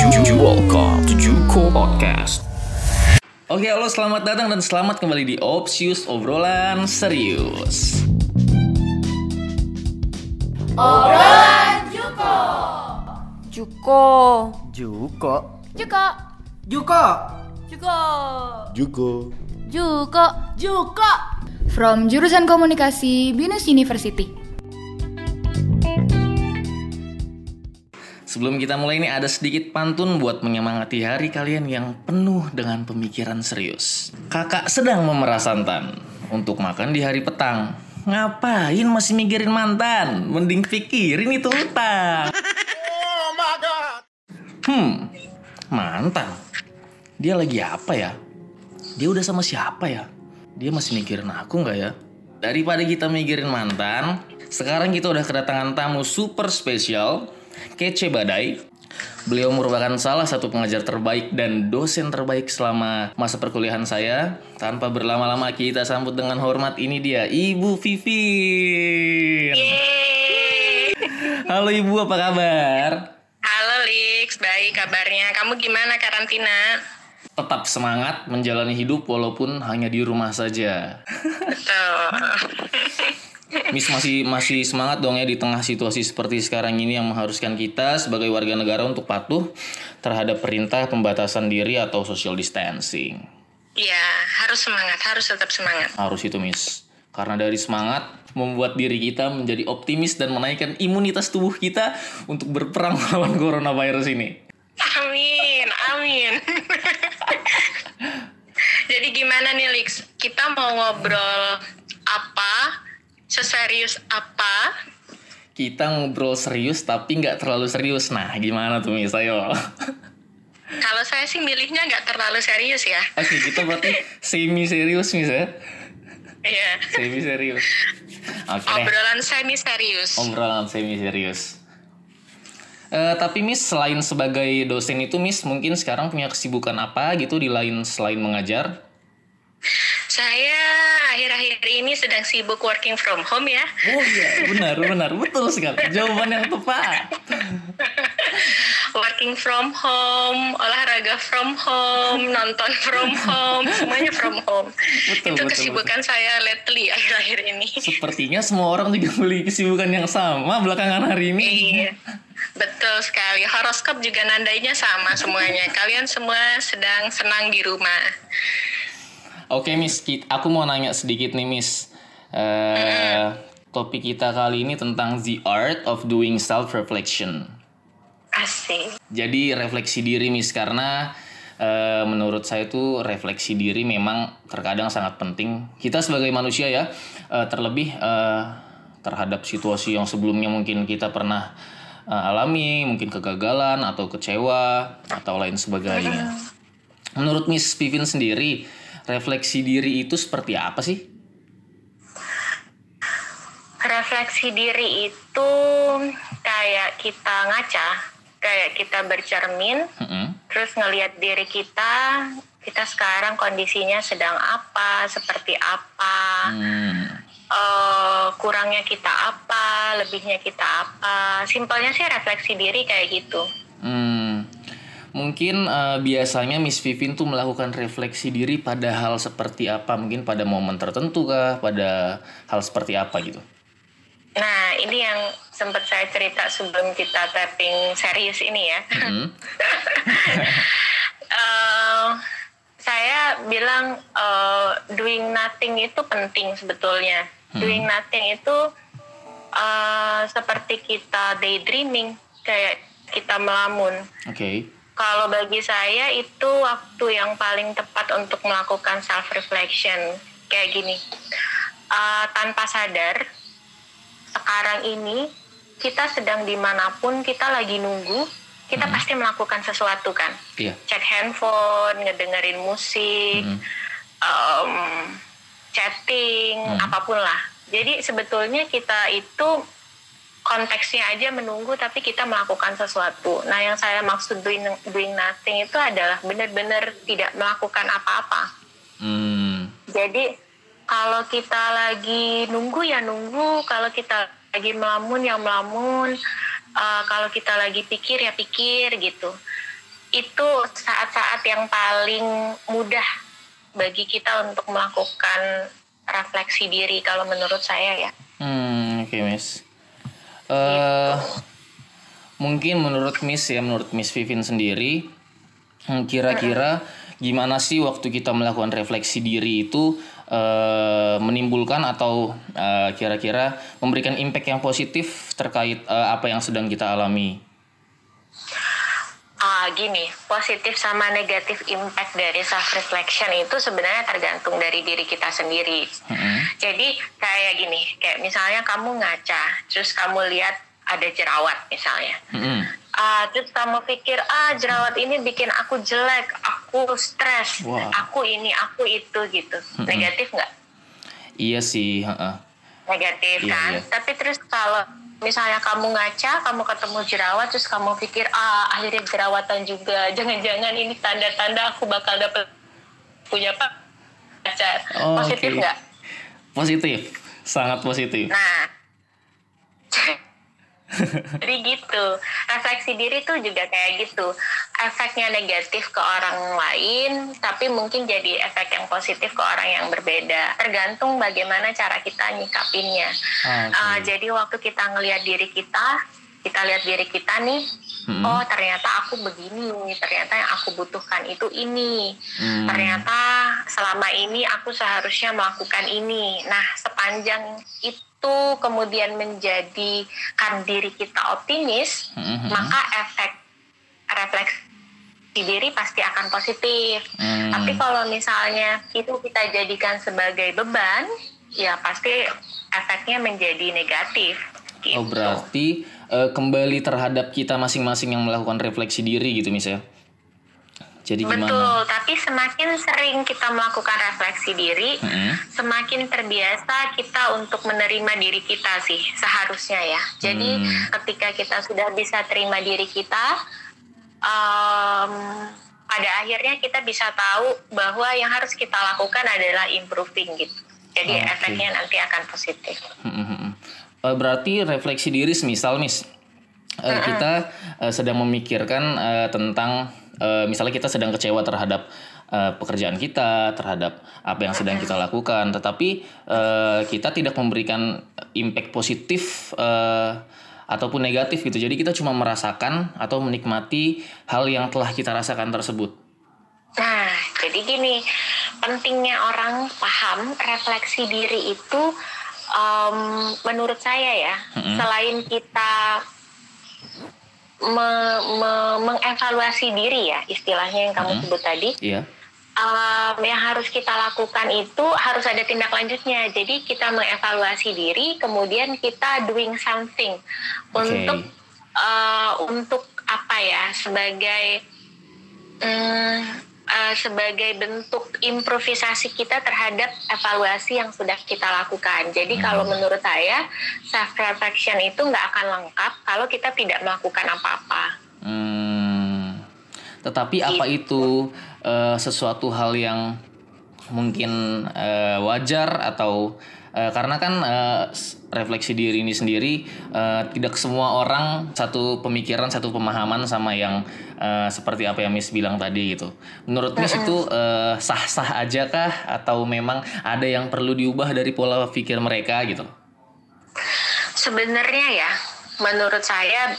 Welcome to Juko Podcast. Oke, halo selamat datang dan selamat kembali di Opsius Obrolan Serius. Juko. Juko. Juko. Juko. Juko. Juko. Juko. Juko. From jurusan komunikasi Binus University. Sebelum kita mulai ini ada sedikit pantun buat menyemangati hari kalian yang penuh dengan pemikiran serius. Kakak sedang memerah santan untuk makan di hari petang. Ngapain masih mikirin mantan? Mending pikirin itu utang. Hmm, mantan. Dia lagi apa ya? Dia udah sama siapa ya? Dia masih mikirin aku nggak ya? Daripada kita mikirin mantan, sekarang kita udah kedatangan tamu super spesial, Kece Badai. Beliau merupakan salah satu pengajar terbaik dan dosen terbaik selama masa perkuliahan saya. Tanpa berlama-lama kita sambut dengan hormat ini dia, Ibu Vivin. Halo Ibu, apa kabar? Halo Lix, baik kabarnya. Kamu gimana karantina? tetap semangat menjalani hidup walaupun hanya di rumah saja. Betul. Miss masih masih semangat dong ya di tengah situasi seperti sekarang ini yang mengharuskan kita sebagai warga negara untuk patuh terhadap perintah pembatasan diri atau social distancing. Iya, harus semangat, harus tetap semangat. Harus itu Miss. Karena dari semangat membuat diri kita menjadi optimis dan menaikkan imunitas tubuh kita untuk berperang melawan coronavirus ini. Amin, amin. Jadi gimana nih Lix? Kita mau ngobrol? Seserius apa? Kita ngobrol serius tapi nggak terlalu serius. Nah, gimana tuh Miss? Ayo. Kalau saya sih milihnya nggak terlalu serius ya. Oke, kita berarti semi serius Miss ya. Iya. Semi serius. Oke. deh. Obrolan semi serius. Obrolan semi serius. Eh, tapi Miss selain sebagai dosen itu Miss mungkin sekarang punya kesibukan apa gitu di lain selain mengajar? Saya akhir-akhir ini sedang sibuk working from home ya. Oh iya, benar benar betul sekali. Jawaban yang tepat. working from home, olahraga from home, nonton from home, semuanya from home. Betul, Itu betul, kesibukan saya lately akhir-akhir ini. Sepertinya semua orang juga memiliki kesibukan yang sama belakangan hari ini. Iya, betul sekali. Horoskop juga nandainya sama semuanya. Kalian semua sedang senang di rumah. Oke Miss, aku mau nanya sedikit nih Miss. Eh, topik kita kali ini tentang the art of doing self reflection. Asik. Jadi refleksi diri Miss karena eh, menurut saya itu refleksi diri memang terkadang sangat penting. Kita sebagai manusia ya eh, terlebih eh, terhadap situasi yang sebelumnya mungkin kita pernah eh, alami, mungkin kegagalan atau kecewa atau lain sebagainya. Menurut Miss Pivin sendiri, refleksi diri itu seperti apa sih? Refleksi diri itu kayak kita ngaca, kayak kita bercermin, Mm-mm. terus ngelihat diri kita kita sekarang kondisinya sedang apa seperti apa Hmm. eh, kurangnya kita apa lebihnya kita apa simpelnya sih refleksi diri kayak gitu Hmm, mungkin eh, biasanya Miss Vivin tuh melakukan refleksi diri pada hal seperti apa? Mungkin pada momen tertentu kah? Pada hal seperti apa gitu? nah ini yang sempat saya cerita sebelum kita tapping serius ini ya Hmm, Eh, saya bilang eh, doing nothing itu penting sebetulnya. Doing nothing itu eh, seperti kita daydreaming, kayak kita melamun. Oke. Kalau bagi saya itu waktu yang paling tepat untuk melakukan self reflection kayak gini. Eh, tanpa sadar, sekarang ini kita sedang di mana pun kita lagi nunggu, kita pasti melakukan sesuatu kan Iya. cek handphone, ngedengerin musik, Mhm. em, chatting, Mhm. apa pun lah. Jadi sebetulnya kita itu konteksnya aja menunggu, tapi kita melakukan sesuatu. Nah, yang saya maksud doing, doing nothing itu adalah benar-benar tidak melakukan apa-apa. Hmm. Jadi kalau kita lagi nunggu ya nunggu, kalau kita lagi melamun ya melamun, Uh, kalau kita lagi pikir ya pikir gitu. itu saat-saat yang paling mudah bagi kita untuk melakukan refleksi diri kalau menurut saya ya. Hmm, oke Miss. Eh, mungkin menurut Miss ya, menurut Miss Vivin sendiri, kira-kira gimana sih waktu kita melakukan refleksi diri itu eh, menimbulkan atau eh, kira-kira memberikan impact yang positif terkait eh, apa yang sedang kita alami? Ah, gini, positif sama negatif impact dari self reflection itu sebenarnya tergantung dari diri kita sendiri. Mm-mm. Jadi kayak gini, kayak misalnya kamu ngaca, terus kamu lihat ada jerawat misalnya. Mm-mm. Ah, terus kamu pikir, ah jerawat ini bikin aku jelek, aku stres, Wah. aku ini, aku itu gitu. Negatif nggak? Iya sih, heeh. Negatif Iya, kan? iya. Tapi terus kalau misalnya kamu ngaca, kamu ketemu jerawat, terus kamu pikir, ah akhirnya jerawatan juga, jangan-jangan ini tanda-tanda aku bakal dapet punya pacar. Oh, Positif nggak? Positif, sangat positif. Nah, jadi gitu. Refleksi diri tuh juga kayak gitu. Efeknya negatif ke orang lain, tapi mungkin jadi efek yang positif ke orang yang berbeda. Tergantung bagaimana cara kita nyikapinnya. Oke. Uh, jadi waktu kita ngelihat diri kita, kita lihat diri kita nih, Mm-mm. oh ternyata aku begini, ternyata yang aku butuhkan itu ini. Hmm. Ternyata selama ini aku seharusnya melakukan ini. Nah, sepanjang itu kemudian menjadikan diri kita optimis, Mhm. maka efek refleksi diri pasti akan positif. Hmm. Tapi kalau misalnya itu kita jadikan sebagai beban, ya pasti efeknya menjadi negatif. Gitu. Oh berarti eh, kembali terhadap kita masing-masing yang melakukan refleksi diri gitu Miss ya. Jadi gimana? Betul, tapi semakin sering kita melakukan refleksi diri, Mm-mm. semakin terbiasa kita untuk menerima diri kita sih seharusnya ya. Jadi Hmm. ketika kita sudah bisa terima diri kita, em, pada akhirnya kita bisa tahu bahwa yang harus kita lakukan adalah improving gitu. Jadi Oke. efeknya nanti akan positif. Eh, berarti refleksi diri misal Miss eh, kita eh, sedang memikirkan tentang eh, misalnya kita sedang kecewa terhadap eh, pekerjaan kita, terhadap apa yang sedang kita lakukan, tetapi eh, kita tidak memberikan impact positif eh, ataupun negatif gitu. Jadi kita cuma merasakan atau menikmati hal yang telah kita rasakan tersebut. Nah, jadi gini, pentingnya orang paham refleksi diri itu em, menurut saya ya, Mm-mm. selain kita me- me- mengevaluasi diri ya, istilahnya yang kamu Mm-mm. sebut tadi, Iya. em, yang harus kita lakukan itu harus ada tindak lanjutnya. Jadi kita mengevaluasi diri, kemudian kita doing something Oke. untuk eh, untuk apa ya sebagai mm, eh, sebagai bentuk improvisasi kita terhadap evaluasi yang sudah kita lakukan. Jadi kalau menurut saya self reflection itu nggak akan lengkap kalau kita tidak melakukan apa-apa. Hmm, tetapi apa itu eh, sesuatu hal yang mungkin eh, wajar atau eh, karena kan s- refleksi diri ini sendiri eh, tidak semua orang satu pemikiran satu pemahaman sama yang eh, seperti apa yang Miss bilang tadi gitu. Menurut Miss itu eh, sah-sah aja kah atau memang ada yang perlu diubah dari pola pikir mereka gitu? Sebenarnya ya, menurut saya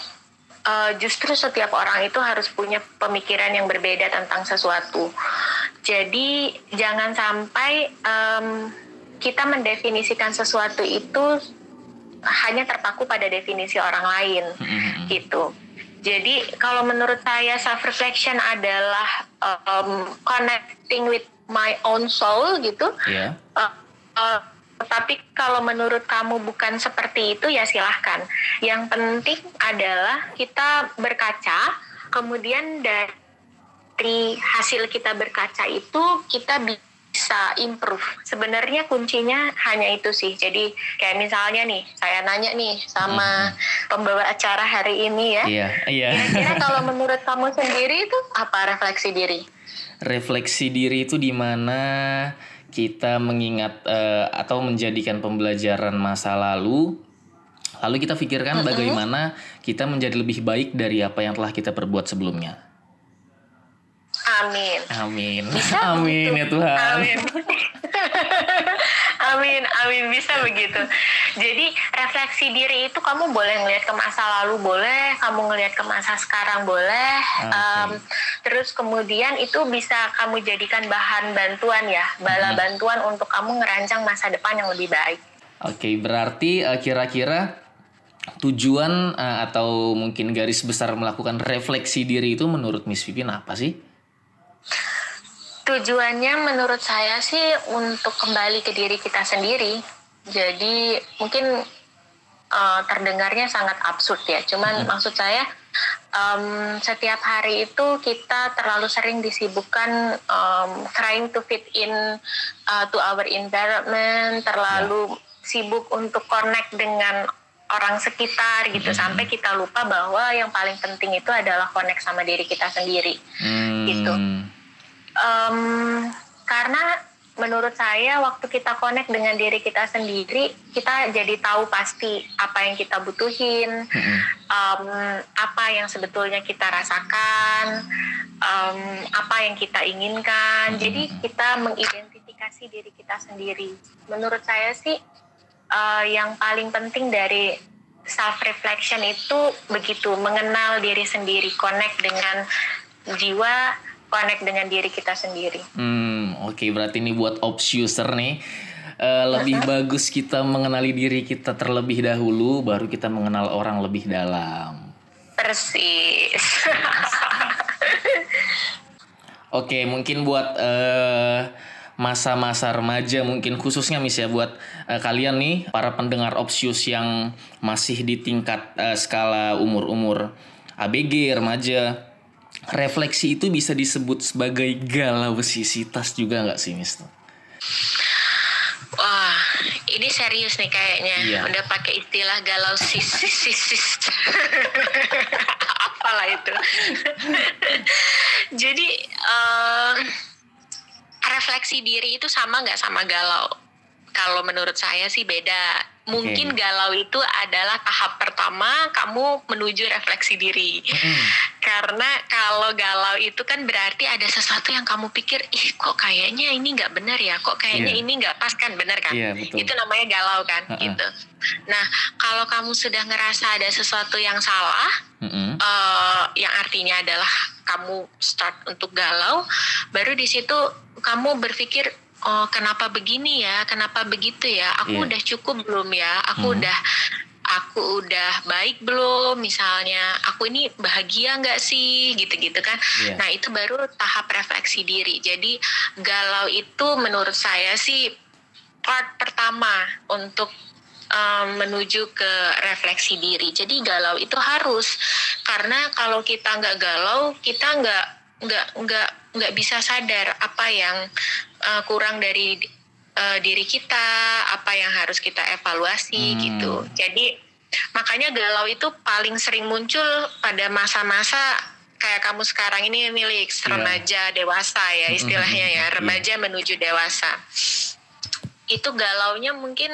eh, justru setiap orang itu harus punya pemikiran yang berbeda tentang sesuatu. Jadi jangan sampai em, kita mendefinisikan sesuatu itu hanya terpaku pada definisi orang lain Mm-mm. gitu. Jadi kalau menurut saya self reflection adalah em, connecting with my own soul gitu. Ya. Eh, eh, tapi kalau menurut kamu bukan seperti itu ya silahkan. Yang penting adalah kita berkaca, kemudian dari hasil kita berkaca itu kita bisa improve. Sebenarnya kuncinya hanya itu sih. Jadi kayak misalnya nih, saya nanya nih sama pembawa acara hari ini ya. Iya, iya. Kira-kira kalau menurut kamu sendiri itu apa refleksi diri? refleksi diri itu di mana kita mengingat eh, atau menjadikan pembelajaran masa lalu lalu kita pikirkan bagaimana kita menjadi lebih baik dari apa yang telah kita perbuat sebelumnya. Amin. Amin. Bisa Amin begitu. ya Tuhan. Amin. amin, amin bisa begitu. Jadi refleksi diri itu kamu boleh ngelihat ke masa lalu boleh, kamu ngelihat ke masa sekarang boleh. Oke. Em, terus kemudian itu bisa kamu jadikan bahan bantuan ya, bala Mhm. bantuan untuk kamu ngerancang masa depan yang lebih baik. Oke, berarti eh, kira-kira tujuan eh, atau mungkin garis besar melakukan refleksi diri itu menurut Miss Pipin apa sih? Tujuannya menurut saya sih untuk kembali ke diri kita sendiri. Jadi mungkin uh, terdengarnya sangat absurd ya. Cuman maksud saya um, setiap hari itu kita terlalu sering disibukkan um, trying to fit in uh, to our environment, terlalu sibuk untuk connect dengan orang sekitar gitu sampai kita lupa bahwa yang paling penting itu adalah connect sama diri kita sendiri. Hmm, Gitu. Em, karena menurut saya waktu kita connect dengan diri kita sendiri, kita jadi tahu pasti apa yang kita butuhin, em, apa yang sebetulnya kita rasakan, em, apa yang kita inginkan. Jadi kita mengidentifikasi diri kita sendiri. Menurut saya sih eh, yang paling penting dari self reflection itu begitu mengenal diri sendiri, connect dengan jiwa, connect dengan diri kita sendiri. Hmm, oke berarti ini buat ops user nih. Eh, lebih bagus kita mengenali diri kita terlebih dahulu, baru kita mengenal orang lebih dalam. Persis. Oke, mungkin buat eh, masa-masa remaja mungkin khususnya Miss ya buat eh, kalian nih para pendengar Opsius yang masih di tingkat eh, skala umur-umur ABG remaja. Refleksi itu bisa disebut sebagai galausitas juga nggak sih Miss? Wah, ini serius nih kayaknya. Iya. Udah pakai istilah galau sis sis sis. sis. Apalah itu. Jadi eh, refleksi diri itu sama nggak sama galau? Kalau menurut saya sih beda. Mungkin Oke. galau itu adalah tahap pertama kamu menuju refleksi diri. Karena kalau galau itu kan berarti ada sesuatu yang kamu pikir, ih kok kayaknya ini nggak benar ya, kok kayaknya Iya. ini nggak pas kan, benar kan? Iya, betul. Itu namanya galau kan, Ha-ha. gitu. Nah, kalau kamu sudah ngerasa ada sesuatu yang salah, Mm-mm. eh, yang artinya adalah kamu start untuk galau, baru di situ kamu berpikir, oh kenapa begini ya, kenapa begitu ya, aku Iya. udah cukup belum ya, aku Mhm. udah aku udah baik belum? Misalnya aku ini bahagia nggak sih? Gitu-gitu kan. Iya. nah itu baru tahap refleksi diri. Jadi galau itu menurut saya sih part pertama untuk um, menuju ke refleksi diri. Jadi galau itu harus. Karena kalau kita nggak galau kita nggak nggak nggak nggak bisa sadar apa yang uh, kurang dari uh, diri kita apa yang harus kita evaluasi Hmm. gitu jadi makanya galau itu paling sering muncul pada masa-masa kayak kamu sekarang ini milik Iya. remaja dewasa ya istilahnya ya Iya. remaja menuju dewasa itu galaunya mungkin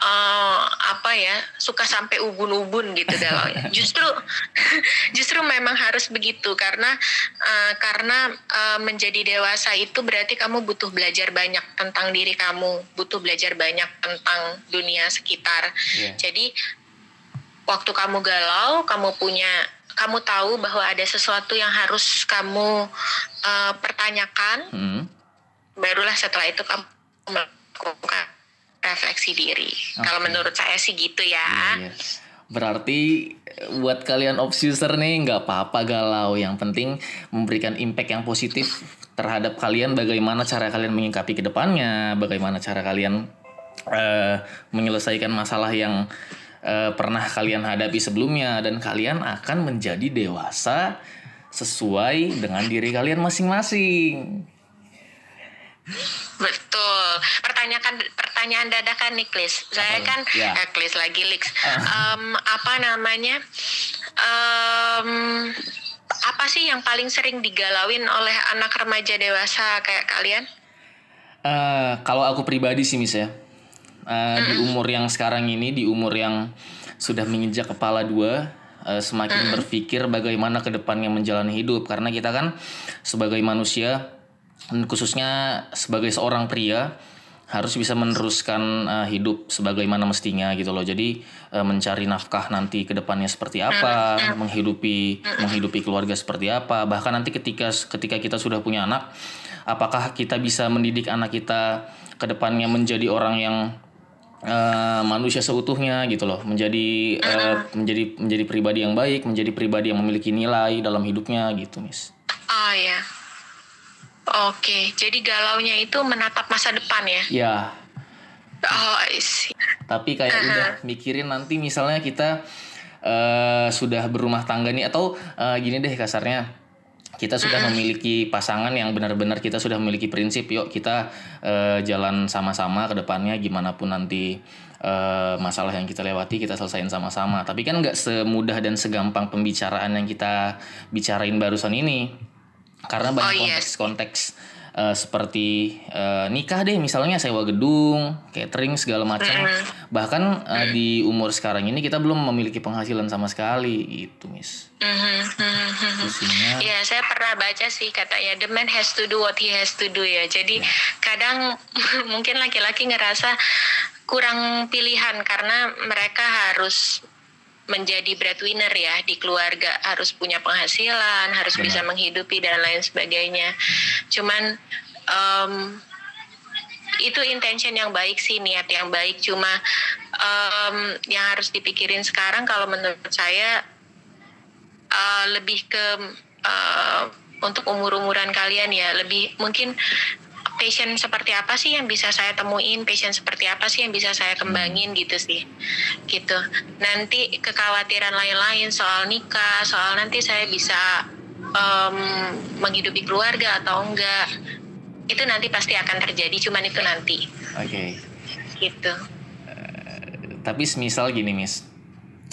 eh, apa ya suka sampai ubun-ubun gitu galaunya justru justru memang harus begitu. Karena eh, karena eh, menjadi dewasa itu berarti kamu butuh belajar banyak tentang diri kamu. Butuh belajar banyak tentang dunia sekitar. Iya. jadi waktu kamu galau kamu punya kamu tahu bahwa ada sesuatu yang harus kamu eh, pertanyakan Mm. barulah setelah itu kamu melakukan refleksi diri. Kalau Oke. menurut saya sih gitu ya. Iya, iya. Berarti eh, buat kalian ops user nih nggak apa-apa galau. Yang penting memberikan impact yang positif terhadap kalian. Bagaimana cara kalian menyikapi ke depannya, bagaimana cara kalian eh, menyelesaikan masalah yang eh, pernah kalian hadapi sebelumnya dan kalian akan menjadi dewasa sesuai dengan diri kalian masing-masing. Betul. Pertanyaan pertanyaan dadakan nih, Klis. Saya kan Ya. eh, Klis lagi, Lix. Ah. Em, apa namanya? Em, apa sih yang paling sering digalauin oleh anak remaja dewasa kayak kalian? Eh, kalau aku pribadi sih mis ya, Eh, di umur yang sekarang ini, di umur yang sudah menginjak kepala dua, uh, semakin berpikir bagaimana ke depannya menjalani hidup karena kita kan sebagai manusia khususnya sebagai seorang pria harus bisa meneruskan uh, hidup sebagaimana mestinya gitu loh. Jadi uh, mencari nafkah nanti ke depannya seperti apa, menghidupi menghidupi keluarga seperti apa. Bahkan nanti ketika ketika kita sudah punya anak, apakah kita bisa mendidik anak kita ke depannya menjadi orang yang uh, manusia seutuhnya gitu loh, menjadi uh, menjadi menjadi pribadi yang baik, menjadi pribadi yang memiliki nilai dalam hidupnya gitu, Miss. Oh ya. Oke, jadi galaunya itu menatap masa depan ya? Ya. Oh, I see. Tapi kayak udah mikirin nanti misalnya kita uh, sudah berumah tangga nih atau uh, gini deh kasarnya kita sudah memiliki pasangan yang benar-benar kita sudah memiliki prinsip yuk kita uh, jalan sama-sama ke depannya gimana pun nanti uh, masalah yang kita lewati kita selesaiin sama-sama tapi kan nggak semudah dan segampang pembicaraan yang kita bicarain barusan ini karena banyak Oh, yes. konteks-konteks uh, seperti uh, nikah deh misalnya sewa gedung, catering segala macam. Bahkan uh, di umur sekarang ini kita belum memiliki penghasilan sama sekali gitu, Miss. Mhm, mhm. Pusingnya. Ya, saya pernah baca sih katanya the man has to do what he has to do ya. Jadi kadang mungkin laki-laki ngerasa kurang pilihan karena mereka harus menjadi breadwinner ya di keluarga, harus punya penghasilan, harus bisa menghidupi dan lain sebagainya. Cuman em, itu intention yang baik sih, niat yang baik. Cuma em, yang harus dipikirin sekarang kalau menurut saya uh, lebih ke uh, untuk umur-umuran kalian ya lebih mungkin passion seperti apa sih yang bisa saya temuin? Passion seperti apa sih yang bisa saya kembangin gitu sih. Gitu. Nanti kekhawatiran lain-lain soal nikah soal nanti saya bisa em, menghidupi keluarga atau enggak itu nanti pasti akan terjadi cuman itu nanti. Oke. gitu. Tapi semisal gini, Miss.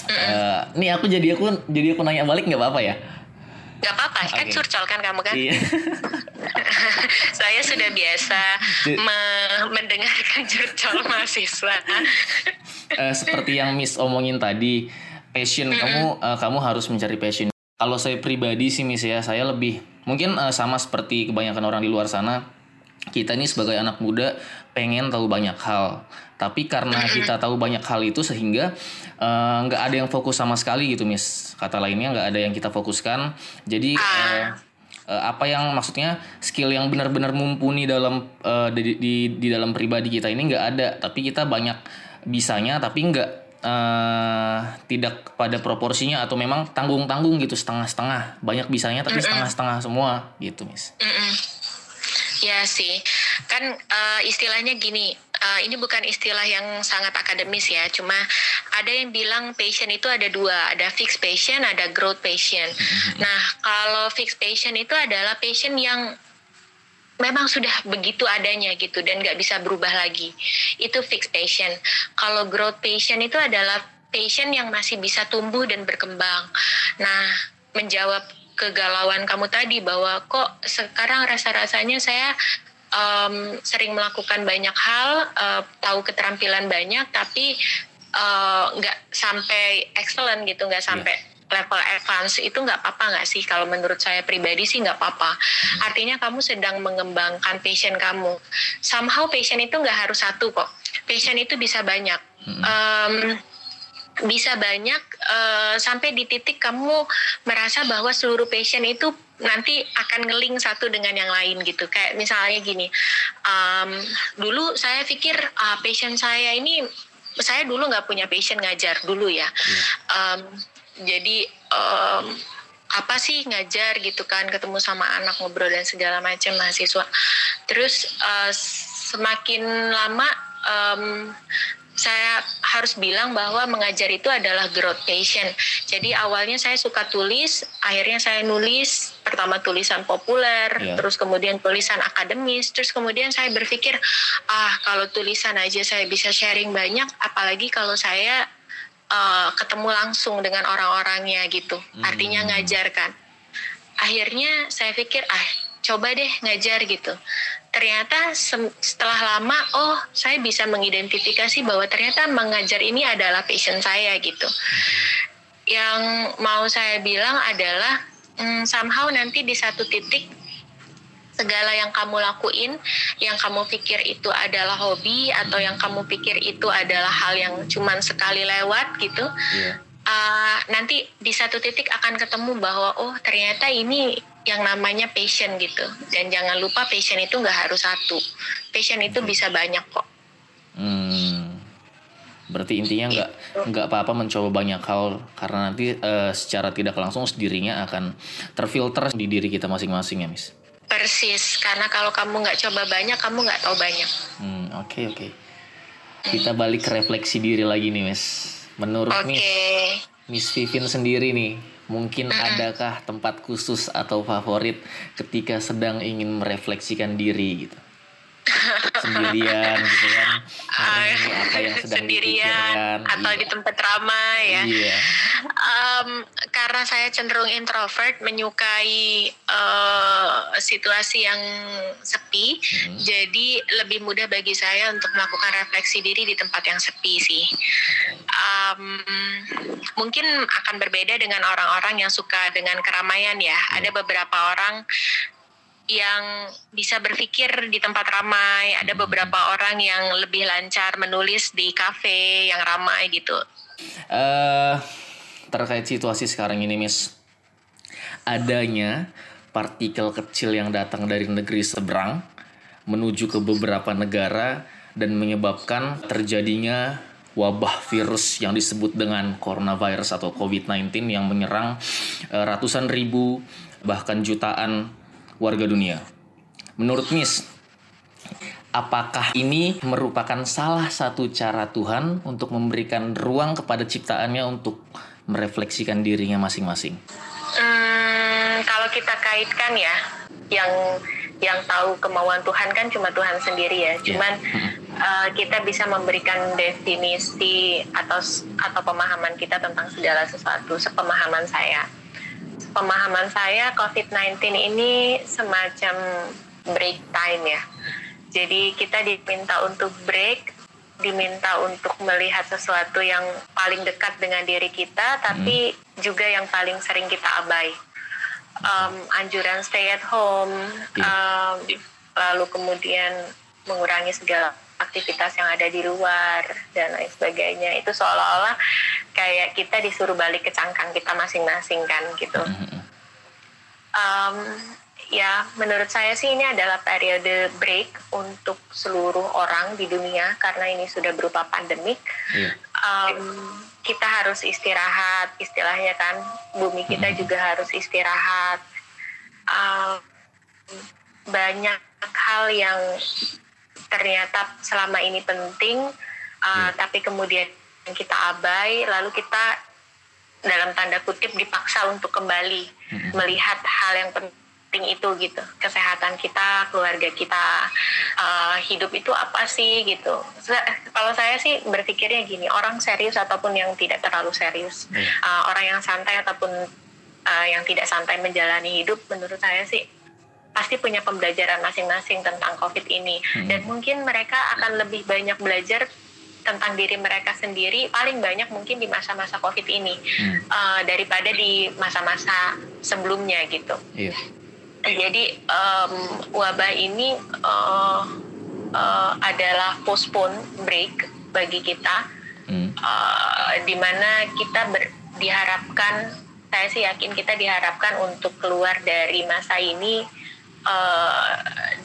Eh, nih aku jadi aku jadi aku nanya balik nggak apa-apa ya? Nggak apa-apa kan Oke. curcol kan kamu kan Iya. saya sudah biasa me- mendengarkan curcol mahasiswa. Eh, seperti yang Miss omongin tadi, passion kamu eh, kamu harus mencari passion. Kalau saya pribadi sih Miss ya, saya lebih mungkin eh, sama seperti kebanyakan orang di luar sana. Kita ini sebagai anak muda pengen tahu banyak hal, tapi karena kita tahu banyak hal itu sehingga eh, nggak ada yang fokus sama sekali gitu Miss. Kata lainnya nggak ada yang kita fokuskan. Jadi eh, eh, apa yang maksudnya skill yang benar-benar mumpuni dalam eh, di, di di dalam pribadi kita ini nggak ada tapi kita banyak bisanya tapi nggak eh, tidak pada proporsinya atau memang tanggung-tanggung gitu setengah-setengah banyak bisanya tapi setengah-setengah semua gitu mis Mm-mm. Ya sih, kan eh, istilahnya gini, eh, ini bukan istilah yang sangat akademis ya, cuma ada yang bilang passion itu ada dua, ada fixed passion, ada growth passion. Nah, kalau fixed passion itu adalah passion yang memang sudah begitu adanya gitu dan nggak bisa berubah lagi. Itu fixed passion. Kalau growth passion itu adalah passion yang masih bisa tumbuh dan berkembang. Nah, menjawab kegalauan kamu tadi bahwa kok sekarang rasa-rasanya saya em, sering melakukan banyak hal, eh, tahu keterampilan banyak, tapi eh, nggak sampai excellent gitu, nggak sampai level advance itu nggak apa-apa nggak sih? Kalau menurut saya pribadi sih nggak apa-apa. Artinya kamu sedang mengembangkan passion kamu. Somehow passion itu nggak harus satu kok. Passion itu bisa banyak. Em, bisa banyak eh, sampai di titik kamu merasa bahwa seluruh passion itu nanti akan ngeling satu dengan yang lain gitu. Kayak misalnya gini em, dulu saya pikir ah, passion saya ini saya dulu nggak punya passion ngajar dulu ya. Em, jadi em, apa sih ngajar gitu kan ketemu sama anak ngobrol dan segala macam mahasiswa. Terus eh, semakin lama em, saya harus bilang bahwa mengajar itu adalah growth passion. Jadi awalnya saya suka tulis, akhirnya saya nulis pertama tulisan populer, Iya. terus kemudian tulisan akademis, terus kemudian saya berpikir ah kalau tulisan aja saya bisa sharing banyak, apalagi kalau saya eh, ketemu langsung dengan orang-orangnya gitu. Artinya ngajar kan. Akhirnya saya pikir ah coba deh ngajar gitu. Ternyata setelah lama oh saya bisa mengidentifikasi bahwa ternyata mengajar ini adalah passion saya gitu. yang mau saya bilang adalah hmm, somehow nanti di satu titik segala yang kamu lakuin, yang kamu pikir itu adalah hobi atau yang kamu pikir itu adalah hal yang cuman sekali lewat gitu, Iya. uh, nanti di satu titik akan ketemu bahwa oh ternyata ini yang namanya passion gitu. Dan jangan lupa passion itu nggak harus satu, passion itu bisa banyak kok. Hmm. Berarti intinya nggak nggak apa-apa mencoba banyak hal karena nanti eh, secara tidak langsung dirinya akan terfilter di diri kita masing-masing ya, Miss. Persis, karena kalau kamu nggak coba banyak, kamu nggak tahu banyak. Hmm, oke oke. Kita balik ke refleksi diri lagi nih, Miss. Menurut Oke. Miss, Miss Vivin sendiri nih, mungkin adakah tempat khusus atau favorit ketika sedang ingin merefleksikan diri gitu? Sendirian gitu kan. Merenungi apa yang sedang sendirian dipikirkan. atau Iya. di tempat ramai ya. Iya. Em, karena saya cenderung introvert, menyukai eh, situasi yang sepi, Mhm. jadi lebih mudah bagi saya untuk melakukan refleksi diri di tempat yang sepi sih. Em, mungkin akan berbeda dengan orang-orang yang suka dengan keramaian ya. Ada beberapa orang yang bisa berpikir di tempat ramai, ada beberapa orang yang lebih lancar menulis di kafe yang ramai gitu. eh terkait situasi sekarang ini, Miss, adanya partikel kecil yang datang dari negeri seberang menuju ke beberapa negara dan menyebabkan terjadinya wabah virus yang disebut dengan coronavirus atau COVID-19 yang menyerang eh, ratusan ribu bahkan jutaan warga dunia. Menurut Miss, apakah ini merupakan salah satu cara Tuhan untuk memberikan ruang kepada ciptaannya untuk merefleksikan dirinya masing-masing? Hmm, kalau kita kaitkan ya, yang yang tahu kemauan Tuhan kan cuma Tuhan sendiri ya. Cuman uh, kita bisa memberikan definisi atau atau pemahaman kita tentang segala sesuatu, sepemahaman saya. Pemahaman saya COVID-19 ini semacam break time ya. Jadi kita diminta untuk break, diminta untuk melihat sesuatu yang paling dekat dengan diri kita, tapi juga yang paling sering kita abai. Um, anjuran stay at home, um, lalu kemudian mengurangi segala aktivitas yang ada di luar dan lain sebagainya. Itu seolah-olah kayak kita disuruh balik ke cangkang kita masing-masing kan gitu. Um, ya menurut saya sih ini adalah periode break untuk seluruh orang di dunia karena ini sudah berupa pandemik. Um, kita harus istirahat, istilahnya kan bumi kita juga harus istirahat. Um, banyak hal yang ternyata selama ini penting, uh, tapi kemudian kita abai, lalu kita dalam tanda kutip dipaksa untuk kembali melihat hal yang penting itu gitu. Kesehatan kita keluarga kita uh, hidup itu apa sih gitu. Kalau saya sih berpikirnya gini orang serius ataupun yang tidak terlalu serius Iya. uh, orang yang santai ataupun uh, yang tidak santai menjalani hidup menurut saya sih pasti punya pembelajaran masing-masing tentang COVID ini dan mungkin mereka akan lebih banyak belajar tentang diri mereka sendiri paling banyak mungkin di masa-masa COVID ini uh, daripada di masa-masa sebelumnya gitu. Iya. Jadi um, wabah ini uh, uh, adalah postpone break bagi kita, Hmm. uh, di mana kita ber- diharapkan, saya sih yakin kita diharapkan untuk keluar dari masa ini uh,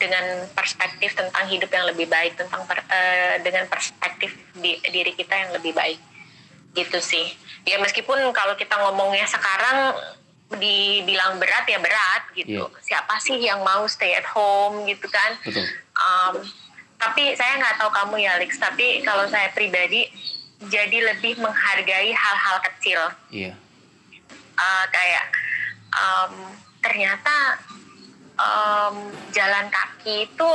dengan perspektif tentang hidup yang lebih baik, tentang per- uh, dengan perspektif di- diri kita yang lebih baik, gitu sih. Ya meskipun kalau kita ngomongnya sekarang dibilang berat ya berat gitu. Iya. Siapa sih yang mau stay at home gitu kan? Betul. Um, tapi saya nggak tahu kamu ya, Lex. Tapi kalau saya pribadi jadi lebih menghargai hal-hal kecil. Iya. Uh, kayak um, ternyata um, jalan kaki itu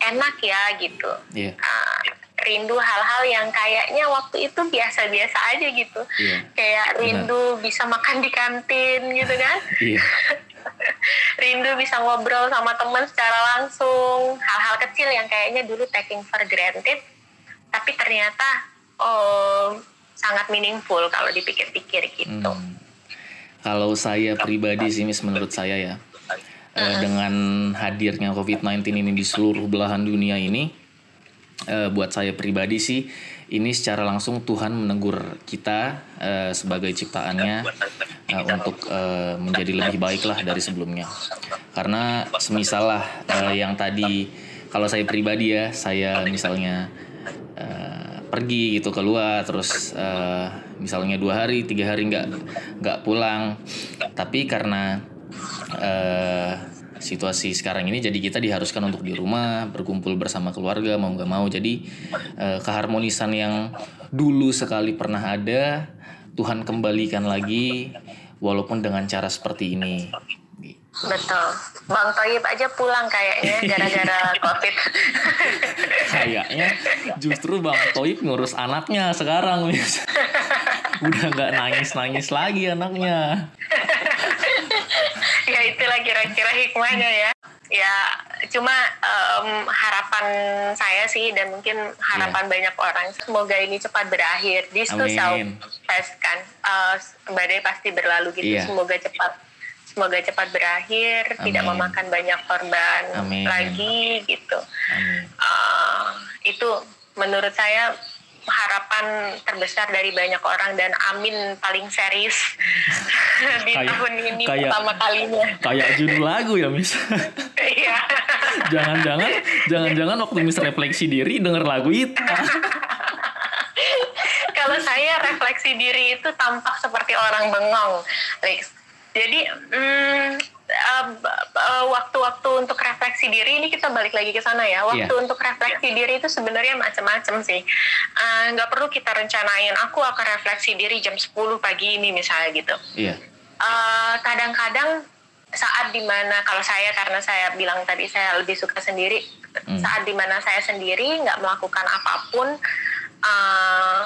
enak ya gitu. Iya. Uh, rindu hal-hal yang kayaknya waktu itu biasa-biasa aja gitu. Iya. Kayak rindu bisa makan di kantin gitu kan. Iya. rindu bisa ngobrol sama teman secara langsung hal-hal kecil yang kayaknya dulu taking for granted tapi ternyata oh, sangat meaningful kalau dipikir-pikir gitu. Hmm. Kalau saya pribadi sih, Miss, menurut saya ya, uh, dengan hadirnya COVID-19 ini di seluruh belahan dunia ini, uh, buat saya pribadi sih, ini secara langsung Tuhan menegur kita uh, sebagai ciptaannya uh, untuk uh, menjadi lebih baik lah dari sebelumnya. Karena semisal lah uh, yang tadi, kalau saya pribadi ya, saya misalnya uh, pergi gitu keluar, terus uh, misalnya dua hari tiga hari nggak nggak pulang tapi karena uh, situasi sekarang ini jadi kita diharuskan untuk di rumah berkumpul bersama keluarga mau nggak mau jadi uh, keharmonisan yang dulu sekali pernah ada Tuhan kembalikan lagi walaupun dengan cara seperti ini Betul. Bang Toyib aja pulang kayaknya gara-gara COVID. kayaknya justru Bang Toyib ngurus anaknya sekarang. Udah nggak nangis-nangis lagi anaknya. ya itulah kira-kira hikmahnya ya. Ya cuma um, harapan saya sih dan mungkin harapan yeah. banyak orang semoga ini cepat berakhir. This too shall pass kan. Uh, badai pasti berlalu gitu. Yeah. Semoga cepat semoga cepat berakhir, Amin. tidak memakan banyak korban Amin. lagi gitu. Amin. Uh, itu menurut saya harapan terbesar dari banyak orang dan Amin paling serius di kayak, tahun ini kayak, pertama kalinya. Kayak judul lagu ya, Miss. Iya. jangan-jangan, jangan-jangan waktu Miss refleksi diri denger lagu itu. Kalau saya refleksi diri itu tampak seperti orang bengong, Lex jadi hmm, waktu-waktu untuk refleksi diri ini kita balik lagi ke sana ya. Waktu yeah. untuk refleksi diri itu sebenarnya macam-macam sih. Nggak uh, perlu kita rencanain. Aku akan refleksi diri jam 10 pagi ini misalnya gitu. Yeah. Uh, kadang-kadang saat di mana kalau saya karena saya bilang tadi saya lebih suka sendiri. Mm. Saat di mana saya sendiri nggak melakukan apa pun. Uh,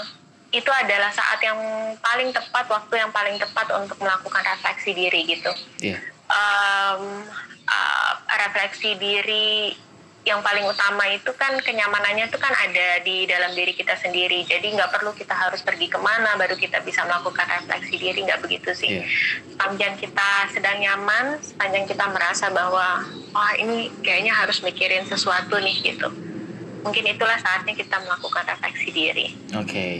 itu adalah saat yang paling tepat, waktu yang paling tepat untuk melakukan refleksi diri gitu. Yeah. Um, uh, refleksi diri yang paling utama itu kan kenyamanannya itu kan ada di dalam diri kita sendiri. Jadi nggak perlu kita harus pergi ke mana baru kita bisa melakukan refleksi diri, nggak begitu sih. Yeah. Sepanjang kita sedang nyaman, sepanjang kita merasa bahwa wah ini kayaknya harus mikirin sesuatu nih gitu mungkin itulah saatnya kita melakukan refleksi diri. Oke. Okay.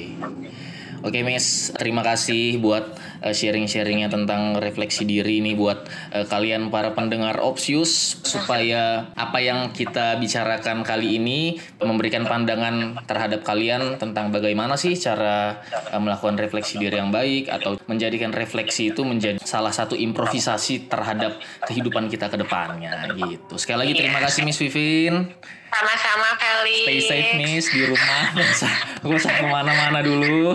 Oke, okay, Miss, terima kasih buat sharing-sharingnya tentang refleksi diri ini buat uh, kalian para pendengar Opsius supaya apa yang kita bicarakan kali ini memberikan pandangan terhadap kalian tentang bagaimana sih cara uh, melakukan refleksi diri yang baik atau menjadikan refleksi itu menjadi salah satu improvisasi terhadap kehidupan kita ke depannya gitu. Sekali lagi terima kasih Miss Vivin. Sama-sama Felix. Stay safe Miss di rumah. Gak usah, ke mana-mana dulu.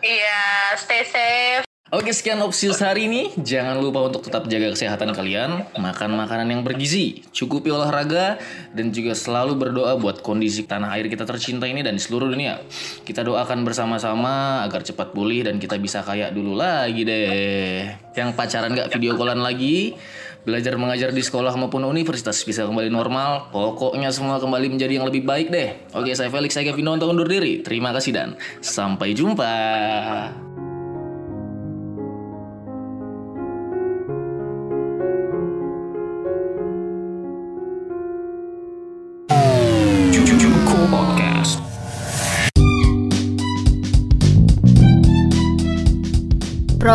Iya, stay safe. Oke sekian Opsius hari ini Jangan lupa untuk tetap jaga kesehatan kalian Makan makanan yang bergizi Cukupi olahraga Dan juga selalu berdoa buat kondisi tanah air kita tercinta ini Dan di seluruh dunia Kita doakan bersama-sama Agar cepat pulih dan kita bisa kaya dulu lagi deh Yang pacaran gak video callan lagi Belajar mengajar di sekolah maupun universitas bisa kembali normal. Pokoknya semua kembali menjadi yang lebih baik deh. Oke, saya Felix, saya Kevin untuk undur diri. Terima kasih dan sampai jumpa.